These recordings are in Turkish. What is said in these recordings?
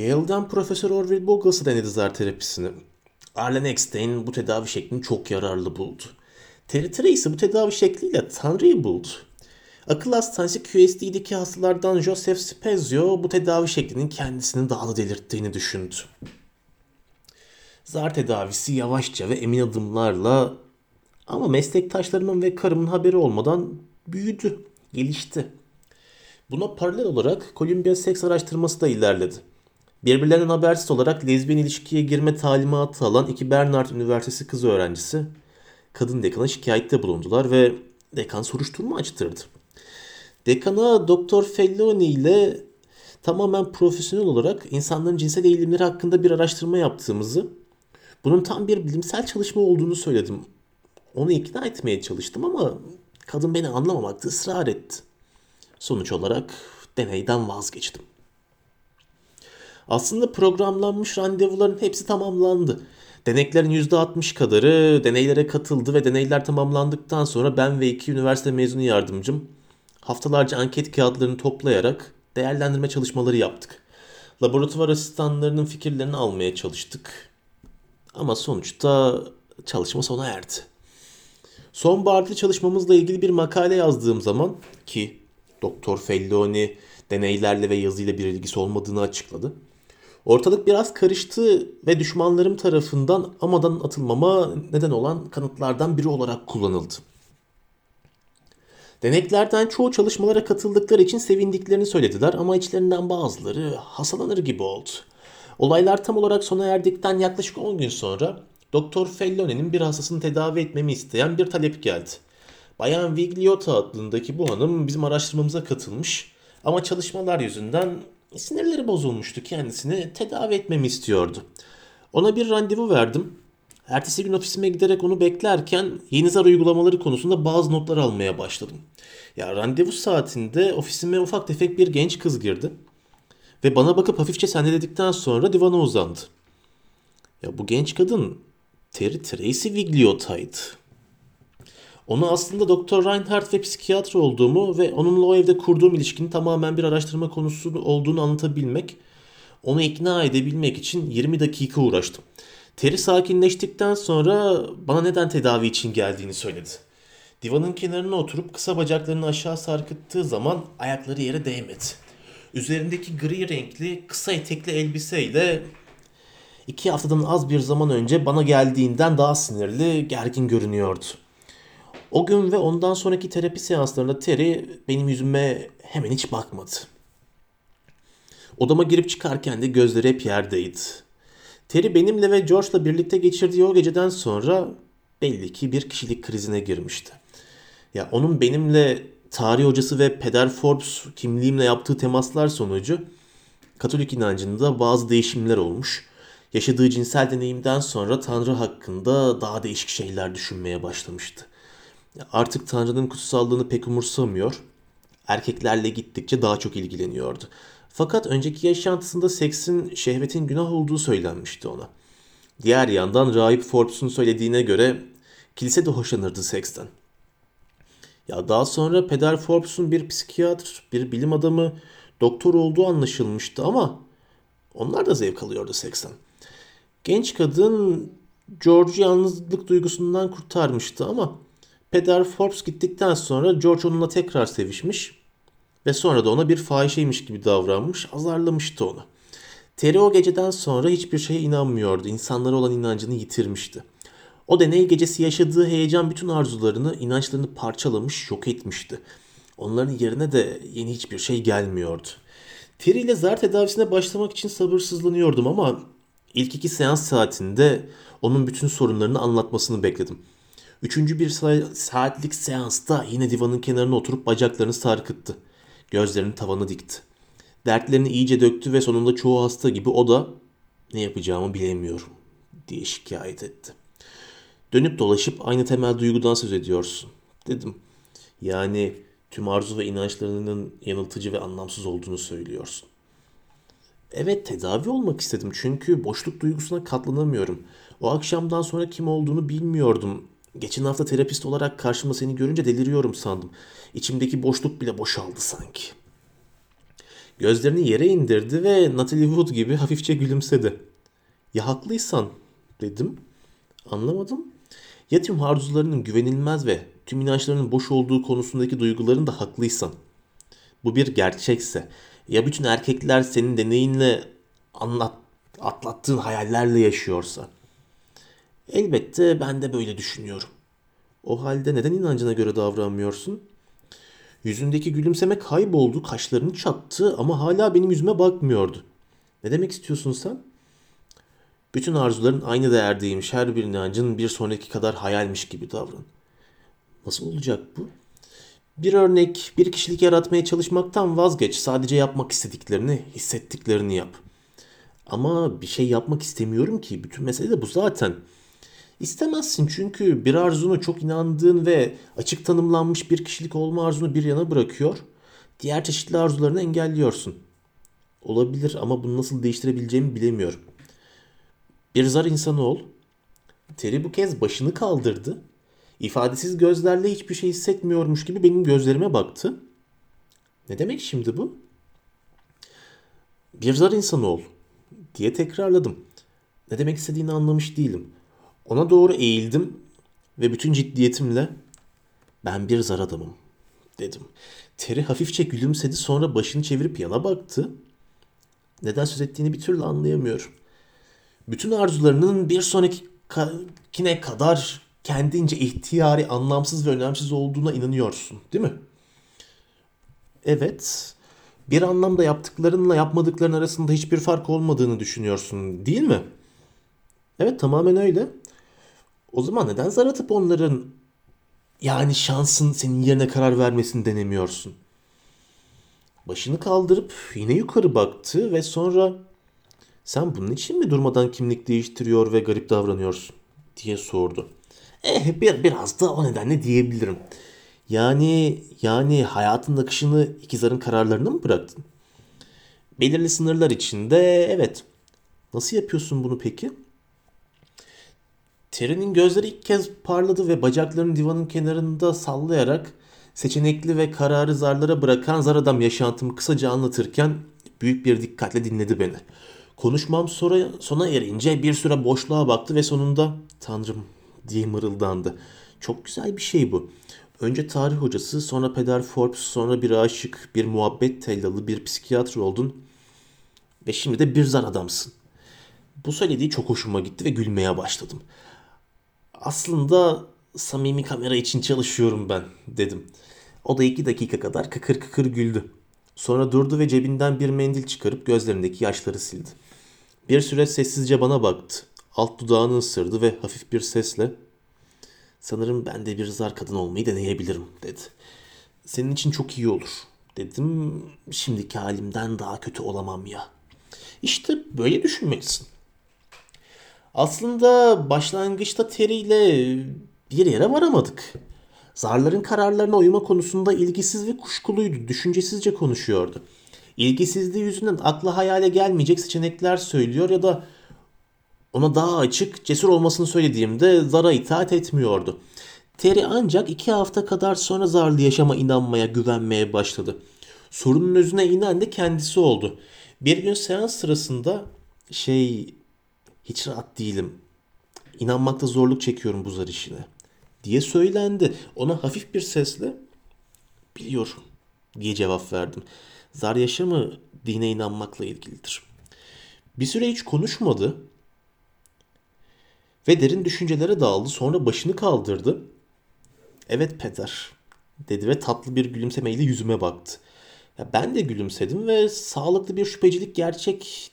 Yale'den Profesör Orville Boggles'ı denedi zar terapisini. Arlen Eckstein bu tedavi şeklini çok yararlı buldu. Terry Tracy bu tedavi şekliyle Tanrı'yı buldu. Akıl hastanesi QSD'deki hastalardan Joseph Spezio bu tedavi şeklinin kendisini daha da delirttiğini düşündü. Zar tedavisi yavaşça ve emin adımlarla ama meslektaşlarımın ve karımın haberi olmadan büyüdü, gelişti. Buna paralel olarak Columbia seks araştırması da ilerledi. Birbirlerinden habersiz olarak lezbiyen ilişkiye girme talimatı alan iki Bernard Üniversitesi kız öğrencisi kadın dekana şikayette bulundular ve dekan soruşturma açtırdı. Dekana Doktor Felloni ile tamamen profesyonel olarak insanların cinsel eğilimleri hakkında bir araştırma yaptığımızı, bunun tam bir bilimsel çalışma olduğunu söyledim. Onu ikna etmeye çalıştım ama kadın beni anlamamakta ısrar etti. Sonuç olarak deneyden vazgeçtim. Aslında programlanmış randevuların hepsi tamamlandı. Deneklerin %60 kadarı deneylere katıldı ve deneyler tamamlandıktan sonra ben ve iki üniversite mezunu yardımcım haftalarca anket kağıtlarını toplayarak değerlendirme çalışmaları yaptık. Laboratuvar asistanlarının fikirlerini almaya çalıştık. Ama sonuçta çalışma sona erdi. Sonbaharda çalışmamızla ilgili bir makale yazdığım zaman ki Doktor Felloni deneylerle ve yazıyla bir ilgisi olmadığını açıkladı. Ortalık biraz karıştı ve düşmanlarım tarafından amadan atılmama neden olan kanıtlardan biri olarak kullanıldı. Deneklerden çoğu çalışmalara katıldıkları için sevindiklerini söylediler ama içlerinden bazıları hasalanır gibi oldu. Olaylar tam olarak sona erdikten yaklaşık 10 gün sonra Doktor Felloni'nin bir hastasını tedavi etmemi isteyen bir talep geldi. Bayan Vigliota adındaki bu hanım bizim araştırmamıza katılmış ama çalışmalar yüzünden sinirleri bozulmuştu kendisini tedavi etmemi istiyordu. Ona bir randevu verdim. Ertesi gün ofisime giderek onu beklerken yeni zar uygulamaları konusunda bazı notlar almaya başladım. Ya randevu saatinde ofisime ufak tefek bir genç kız girdi. Ve bana bakıp hafifçe sendeledikten sonra divana uzandı. Ya bu genç kadın Terry Tracy Vigliota'ydı. Onu aslında Doktor Reinhardt ve psikiyatr olduğumu ve onunla o evde kurduğum ilişkinin tamamen bir araştırma konusu olduğunu anlatabilmek, onu ikna edebilmek için 20 dakika uğraştım. Terry sakinleştikten sonra bana neden tedavi için geldiğini söyledi. Divanın kenarına oturup kısa bacaklarını aşağı sarkıttığı zaman ayakları yere değmedi. Üzerindeki gri renkli kısa etekli elbiseyle iki haftadan az bir zaman önce bana geldiğinden daha sinirli, gergin görünüyordu. O gün ve ondan sonraki terapi seanslarında Terry benim yüzüme hemen hiç bakmadı. Odama girip çıkarken de gözleri hep yerdeydi. Terry benimle ve George'la birlikte geçirdiği o geceden sonra belli ki bir kişilik krizine girmişti. Ya onun benimle tarih hocası ve peder Forbes kimliğimle yaptığı temaslar sonucu Katolik inancında bazı değişimler olmuş. Yaşadığı cinsel deneyimden sonra Tanrı hakkında daha değişik şeyler düşünmeye başlamıştı. Artık Tanrı'nın kutsallığını pek umursamıyor. Erkeklerle gittikçe daha çok ilgileniyordu. Fakat önceki yaşantısında seksin şehvetin günah olduğu söylenmişti ona. Diğer yandan Rahip Forbes'un söylediğine göre kilise de hoşlanırdı seksten. Ya daha sonra Peder Forbes'un bir psikiyatr, bir bilim adamı, doktor olduğu anlaşılmıştı ama onlar da zevk alıyordu seksten. Genç kadın George'u yalnızlık duygusundan kurtarmıştı ama Peder Forbes gittikten sonra George onunla tekrar sevişmiş ve sonra da ona bir fahişeymiş gibi davranmış, azarlamıştı onu. Terry o geceden sonra hiçbir şeye inanmıyordu. İnsanlara olan inancını yitirmişti. O deney gecesi yaşadığı heyecan bütün arzularını, inançlarını parçalamış, yok etmişti. Onların yerine de yeni hiçbir şey gelmiyordu. Terry ile zar tedavisine başlamak için sabırsızlanıyordum ama ilk iki seans saatinde onun bütün sorunlarını anlatmasını bekledim. Üçüncü bir saatlik seansta yine divanın kenarına oturup bacaklarını sarkıttı. Gözlerini tavana dikti. Dertlerini iyice döktü ve sonunda çoğu hasta gibi o da ne yapacağımı bilemiyorum diye şikayet etti. Dönüp dolaşıp aynı temel duygudan söz ediyorsun dedim. Yani tüm arzu ve inançlarının yanıltıcı ve anlamsız olduğunu söylüyorsun. Evet tedavi olmak istedim çünkü boşluk duygusuna katlanamıyorum. O akşamdan sonra kim olduğunu bilmiyordum. Geçen hafta terapist olarak karşıma seni görünce deliriyorum sandım. İçimdeki boşluk bile boşaldı sanki. Gözlerini yere indirdi ve Natalie Wood gibi hafifçe gülümsedi. Ya haklıysan dedim. Anlamadım. Ya tüm arzularının güvenilmez ve tüm inançlarının boş olduğu konusundaki duyguların da haklıysan. Bu bir gerçekse. Ya bütün erkekler senin deneyinle anlat, atlattığın hayallerle yaşıyorsa. Elbette ben de böyle düşünüyorum. O halde neden inancına göre davranmıyorsun? Yüzündeki gülümseme kayboldu, kaşlarını çattı ama hala benim yüzüme bakmıyordu. Ne demek istiyorsun sen? Bütün arzuların aynı değerdeymiş. Her bir inancın bir sonraki kadar hayalmiş gibi davran. Nasıl olacak bu? Bir örnek, bir kişilik yaratmaya çalışmaktan vazgeç. Sadece yapmak istediklerini, hissettiklerini yap. Ama bir şey yapmak istemiyorum ki. Bütün mesele de bu zaten. İstemezsin çünkü bir arzunu çok inandığın ve açık tanımlanmış bir kişilik olma arzunu bir yana bırakıyor. Diğer çeşitli arzularını engelliyorsun. Olabilir ama bunu nasıl değiştirebileceğimi bilemiyorum. Bir zar insanı ol. Terry bu kez başını kaldırdı. İfadesiz gözlerle hiçbir şey hissetmiyormuş gibi benim gözlerime baktı. Ne demek şimdi bu? Bir zar insanı ol diye tekrarladım. Ne demek istediğini anlamış değilim. Ona doğru eğildim ve bütün ciddiyetimle ben bir zar adamım dedim. Terry hafifçe gülümsedi sonra başını çevirip yana baktı. Neden söz ettiğini bir türlü anlayamıyorum. Bütün arzularının bir sonrakine kadar kendince ihtiyari, anlamsız ve önemsiz olduğuna inanıyorsun, değil mi? Evet. Bir anlamda yaptıklarınla yapmadıkların arasında hiçbir fark olmadığını düşünüyorsun, değil mi? Evet, tamamen öyle. O zaman neden zar atıp onların yani şansın senin yerine karar vermesini denemiyorsun? Başını kaldırıp yine yukarı baktı ve sonra sen bunun için mi durmadan kimlik değiştiriyor ve garip davranıyorsun diye sordu. Eh bir, biraz da o nedenle diyebilirim. Yani yani hayatın akışını ikizlerin kararlarına mı bıraktın? Belirli sınırlar içinde evet. Nasıl yapıyorsun bunu peki? Terry'nin gözleri ilk kez parladı ve bacaklarını divanın kenarında sallayarak seçenekli ve kararı zarlara bırakan zar adam yaşantımı kısaca anlatırken büyük bir dikkatle dinledi beni. Konuşmam sonra, sona erince bir süre boşluğa baktı ve sonunda Tanrım diye mırıldandı. Çok güzel bir şey bu. Önce tarih hocası, sonra peder Forbes, sonra bir aşık, bir muhabbet tellalı, bir psikiyatr oldun. Ve şimdi de bir zar adamsın. Bu söylediği çok hoşuma gitti ve gülmeye başladım. Aslında samimi kamera için çalışıyorum ben dedim. O da iki dakika kadar kıkır kıkır güldü. Sonra durdu ve cebinden bir mendil çıkarıp gözlerindeki yaşları sildi. Bir süre sessizce bana baktı. Alt dudağını ısırdı ve hafif bir sesle Sanırım ben de bir zar kadın olmayı deneyebilirim dedi. Senin için çok iyi olur dedim. Şimdiki halimden daha kötü olamam ya. İşte böyle düşünmelisin. Aslında başlangıçta Terry ile bir yere varamadık. Zarların kararlarına uyma konusunda ilgisiz ve kuşkuluydu. Düşüncesizce konuşuyordu. İlgisizliği yüzünden akla hayale gelmeyecek seçenekler söylüyor ya da ona daha açık, cesur olmasını söylediğimde Zara itaat etmiyordu. Terry ancak iki hafta kadar sonra zarlı yaşama inanmaya, güvenmeye başladı. Sorunun özüne inen de kendisi oldu. Bir gün seans sırasında şey hiç rahat değilim. İnanmakta zorluk çekiyorum bu zar işine diye söylendi. Ona hafif bir sesle biliyorum diye cevap verdim. Zar yaşamı dine inanmakla ilgilidir. Bir süre hiç konuşmadı ve derin düşüncelere daldı. Sonra başını kaldırdı. Evet peder dedi ve tatlı bir gülümsemeyle yüzüme baktı. Ya ben de gülümsedim ve sağlıklı bir şüphecilik gerçek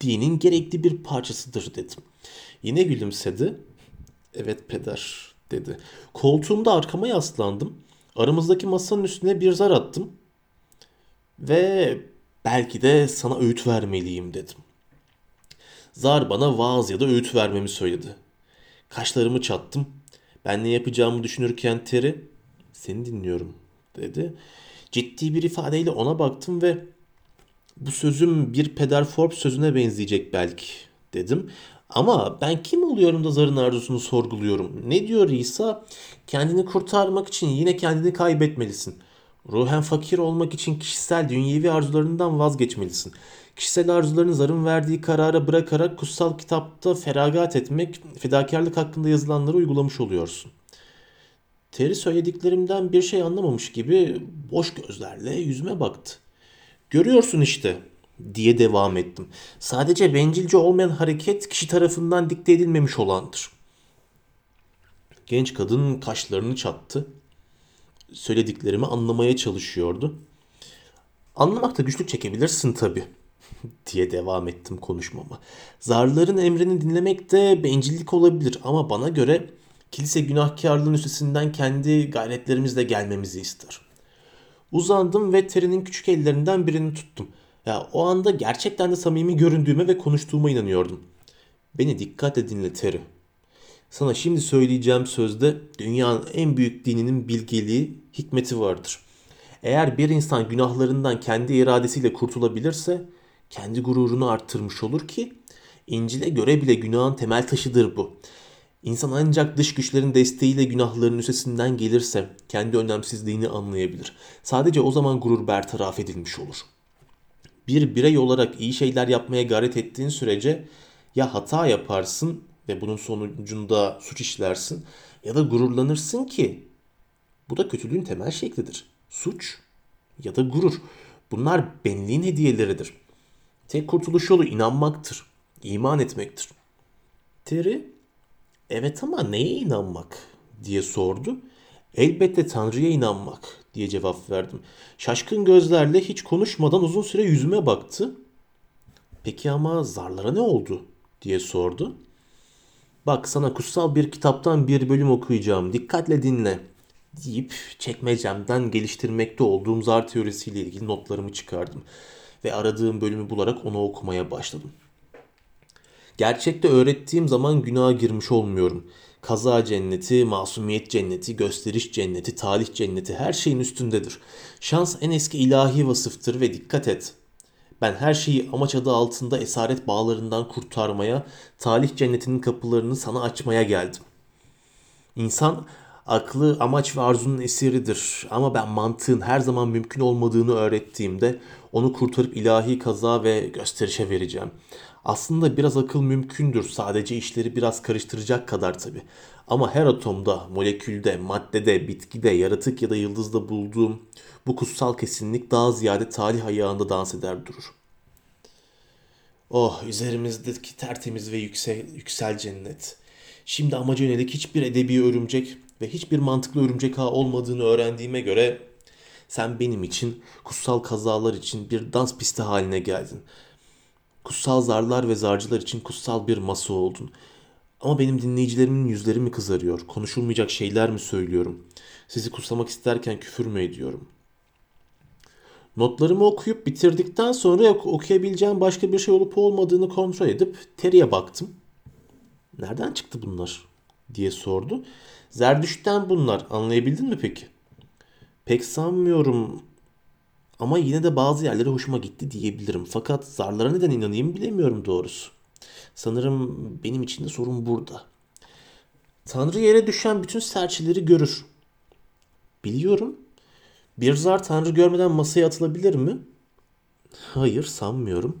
dinin gerekli bir parçasıdır dedim. Yine gülümsedi. Evet peder dedi. Koltuğumda arkama yaslandım. Aramızdaki masanın üstüne bir zar attım. Ve belki de sana öğüt vermeliyim dedim. Zar bana vaaz ya da öğüt vermemi söyledi. Kaşlarımı çattım. Ben ne yapacağımı düşünürken Terry, seni dinliyorum dedi. Ciddi bir ifadeyle ona baktım ve bu sözüm bir peder Forbes sözüne benzeyecek belki dedim. Ama ben kim oluyorum da zarın arzusunu sorguluyorum. Ne diyor İsa? Kendini kurtarmak için yine kendini kaybetmelisin. Ruhen fakir olmak için kişisel dünyevi arzularından vazgeçmelisin. Kişisel arzuların zarın verdiği karara bırakarak kutsal kitapta feragat etmek, fedakarlık hakkında yazılanları uygulamış oluyorsun. Terry söylediklerimden bir şey anlamamış gibi boş gözlerle yüzüme baktı. Görüyorsun işte diye devam ettim. Sadece bencilce olmayan hareket kişi tarafından dikte edilmemiş olandır. Genç kadın kaşlarını çattı. Söylediklerimi anlamaya çalışıyordu. Anlamakta güçlük çekebilirsin tabii diye devam ettim konuşmama. Zarların emrini dinlemek de bencillik olabilir ama bana göre kilise günahkarlığın üstesinden kendi gayretlerimizle gelmemizi ister. Uzandım ve Terry'nin küçük ellerinden birini tuttum. Ya o anda gerçekten de samimi göründüğüme ve konuştuğuma inanıyordum. Beni dikkatle dinle Terry. Sana şimdi söyleyeceğim sözde dünyanın en büyük dininin bilgeliği, hikmeti vardır. Eğer bir insan günahlarından kendi iradesiyle kurtulabilirse kendi gururunu arttırmış olur ki İncil'e göre bile günahın temel taşıdır bu. İnsan ancak dış güçlerin desteğiyle günahların üstesinden gelirse kendi önemsizliğini anlayabilir. Sadece o zaman gurur bertaraf edilmiş olur. Bir birey olarak iyi şeyler yapmaya gayret ettiğin sürece ya hata yaparsın ve bunun sonucunda suç işlersin ya da gururlanırsın ki bu da kötülüğün temel şeklidir. Suç ya da gurur. Bunlar benliğin hediyeleridir. Tek kurtuluş yolu inanmaktır. iman etmektir. Terry, evet ama neye inanmak diye sordu. Elbette Tanrı'ya inanmak diye cevap verdim. Şaşkın gözlerle hiç konuşmadan uzun süre yüzüme baktı. Peki ama zarlara ne oldu diye sordu. Bak sana kutsal bir kitaptan bir bölüm okuyacağım. Dikkatle dinle deyip çekmecemden geliştirmekte olduğum zar teorisiyle ilgili notlarımı çıkardım ve aradığım bölümü bularak onu okumaya başladım. Gerçekte öğrettiğim zaman günaha girmiş olmuyorum. Kaza cenneti, masumiyet cenneti, gösteriş cenneti, talih cenneti her şeyin üstündedir. Şans en eski ilahi vasıftır ve dikkat et. Ben her şeyi amaç adı altında esaret bağlarından kurtarmaya, talih cennetinin kapılarını sana açmaya geldim. İnsan aklı amaç ve arzunun esiridir ama ben mantığın her zaman mümkün olmadığını öğrettiğimde onu kurtarıp ilahi kaza ve gösterişe vereceğim. Aslında biraz akıl mümkündür sadece işleri biraz karıştıracak kadar tabi. Ama her atomda, molekülde, maddede, bitkide, yaratık ya da yıldızda bulduğum bu kutsal kesinlik daha ziyade talih ayağında dans eder durur. Oh üzerimizdeki tertemiz ve yüksel, yüksel cennet. Şimdi amaca yönelik hiçbir edebi örümcek ve hiçbir mantıklı örümcek ağı olmadığını öğrendiğime göre sen benim için kutsal kazalar için bir dans pisti haline geldin. Kutsal zarlar ve zarcılar için kutsal bir masa oldun. Ama benim dinleyicilerimin yüzleri mi kızarıyor? Konuşulmayacak şeyler mi söylüyorum? Sizi kutsamak isterken küfür mü ediyorum? Notlarımı okuyup bitirdikten sonra okuyabileceğim başka bir şey olup olmadığını kontrol edip Terry'e baktım. Nereden çıktı bunlar? diye sordu. Zerdüşt'ten bunlar. Anlayabildin mi peki? Pek sanmıyorum ama yine de bazı yerlere hoşuma gitti diyebilirim. Fakat zarlara neden inanayım bilemiyorum doğrusu. Sanırım benim için de sorun burada. Tanrı yere düşen bütün serçeleri görür. Biliyorum. Bir zar Tanrı görmeden masaya atılabilir mi? Hayır sanmıyorum.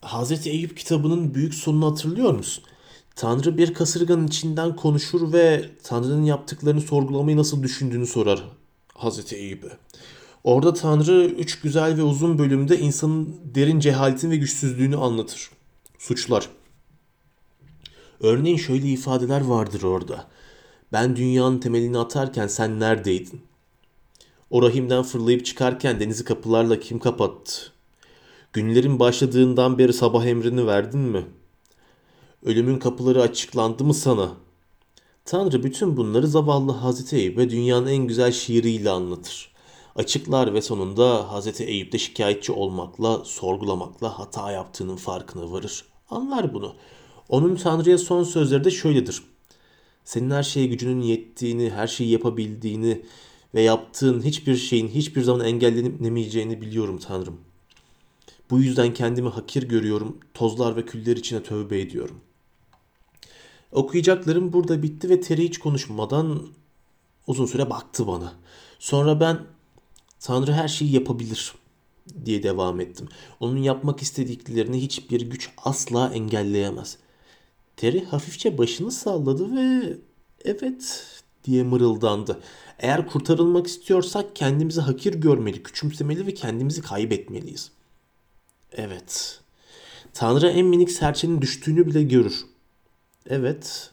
Hazreti Eyüp kitabının büyük sonunu hatırlıyor musun? Tanrı bir kasırganın içinden konuşur ve Tanrı'nın yaptıklarını sorgulamayı nasıl düşündüğünü sorar Hazreti Eyüp'e. Orada Tanrı üç güzel ve uzun bölümde insanın derin cehaletini ve güçsüzlüğünü anlatır. Suçlar. Örneğin şöyle ifadeler vardır orada. Ben dünyanın temelini atarken sen neredeydin? O rahimden fırlayıp çıkarken denizi kapılarla kim kapattı? Günlerin başladığından beri sabah emrini verdin mi?'' Ölümün kapıları açıklandı mı sana? Tanrı bütün bunları zavallı Hazreti Eyüp'e dünyanın en güzel şiiriyle anlatır. Açıklar ve sonunda Hazreti Eyüp'te şikayetçi olmakla, sorgulamakla hata yaptığının farkına varır. Anlar bunu. Onun Tanrı'ya son sözleri de şöyledir. Senin her şeye gücünün yettiğini, her şeyi yapabildiğini ve yaptığın hiçbir şeyin hiçbir zaman engellenemeyeceğini biliyorum Tanrım. Bu yüzden kendimi hakir görüyorum, tozlar ve küller içine tövbe ediyorum.'' Okuyacaklarım burada bitti ve Terry hiç konuşmadan uzun süre baktı bana. Sonra ben Tanrı her şeyi yapabilir diye devam ettim. Onun yapmak istediklerini hiçbir güç asla engelleyemez. Terry hafifçe başını salladı ve evet diye mırıldandı. Eğer kurtarılmak istiyorsak kendimizi hakir görmeli, küçümsemeli ve kendimizi kaybetmeliyiz. Evet. Tanrı en minik serçenin düştüğünü bile görür. Evet.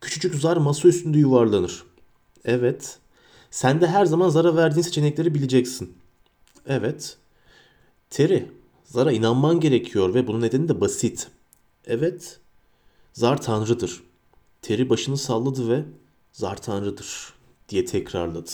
Küçücük zar masa üstünde yuvarlanır. Evet. Sen de her zaman zara verdiğin seçenekleri bileceksin. Evet. Terry, zara inanman gerekiyor ve bunun nedeni de basit. Evet. Zar tanrıdır. Terry başını salladı ve zar tanrıdır diye tekrarladı.